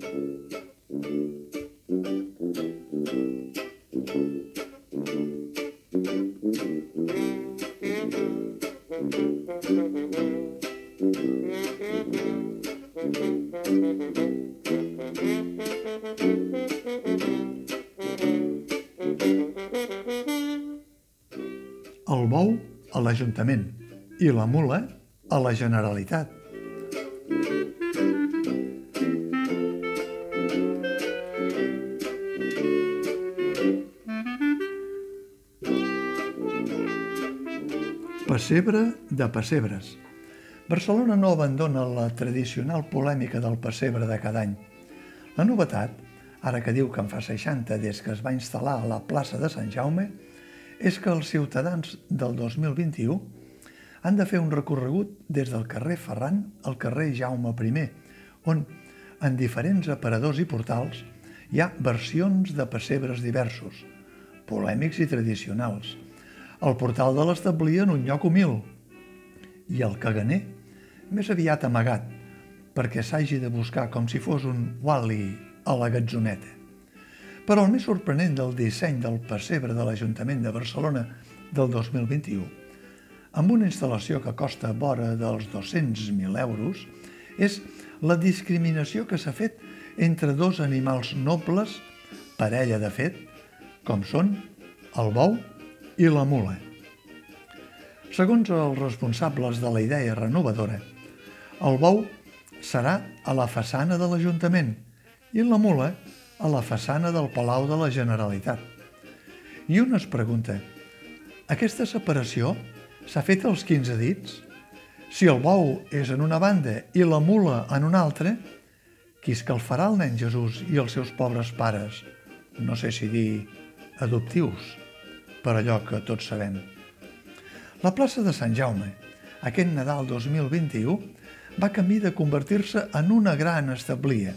El bou a l'Ajuntament i la mula a la Generalitat. Pessebre de pessebres. Barcelona no abandona la tradicional polèmica del pessebre de cada any. La novetat, ara que diu que en fa 60 des que es va instal·lar a la plaça de Sant Jaume, és que els ciutadans del 2021 han de fer un recorregut des del carrer Ferran al carrer Jaume I, on, en diferents aparadors i portals, hi ha versions de pessebres diversos, polèmics i tradicionals. El portal de l'establir en un lloc humil i el caganer més aviat amagat, perquè s'hagi de buscar com si fos un Wally a la gatzoneta. Però el més sorprenent del disseny del pessebre de l'Ajuntament de Barcelona del 2021, amb una instal·lació que costa vora dels 200.000 euros, és la discriminació que s'ha fet entre dos animals nobles, parella de fet, com són el bou i la mula. Segons els responsables de la idea renovadora, el bou serà a la façana de l'Ajuntament i la mula a la façana del Palau de la Generalitat. I un es pregunta, aquesta separació s'ha fet als 15 dits? Si el bou és en una banda i la mula en una altra, qui escalfarà el nen Jesús i els seus pobres pares? No sé si dir adoptius, per allò que tots sabem. La plaça de Sant Jaume, aquest Nadal 2021, va camí de convertir-se en una gran establia.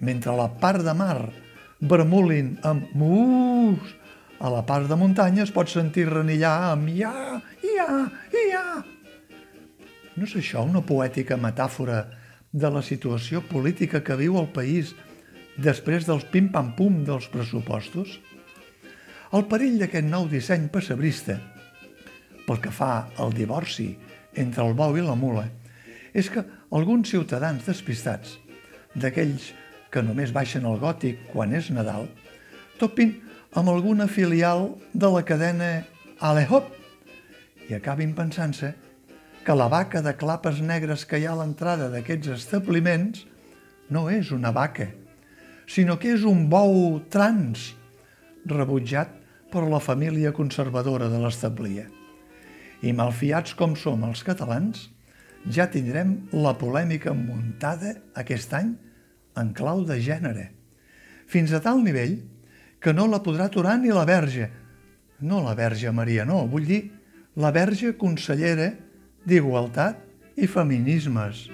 Mentre la part de mar bramulin amb muus, a la part de muntanya es pot sentir renillar amb ia, ia, ia. No és això una poètica metàfora de la situació política que viu el país després dels pim-pam-pum dels pressupostos? El perill d'aquest nou disseny pessebrista, pel que fa al divorci entre el bou i la mula, és que alguns ciutadans despistats, d'aquells que només baixen al gòtic quan és Nadal, topin amb alguna filial de la cadena Alehop i acabin pensant-se que la vaca de clapes negres que hi ha a l'entrada d'aquests establiments no és una vaca, sinó que és un bou trans, rebutjat per la família conservadora de l'establia. I malfiats com som els catalans, ja tindrem la polèmica muntada aquest any en clau de gènere, fins a tal nivell que no la podrà aturar ni la verge. No la verge Maria, no, vull dir la verge consellera d'Igualtat i Feminismes.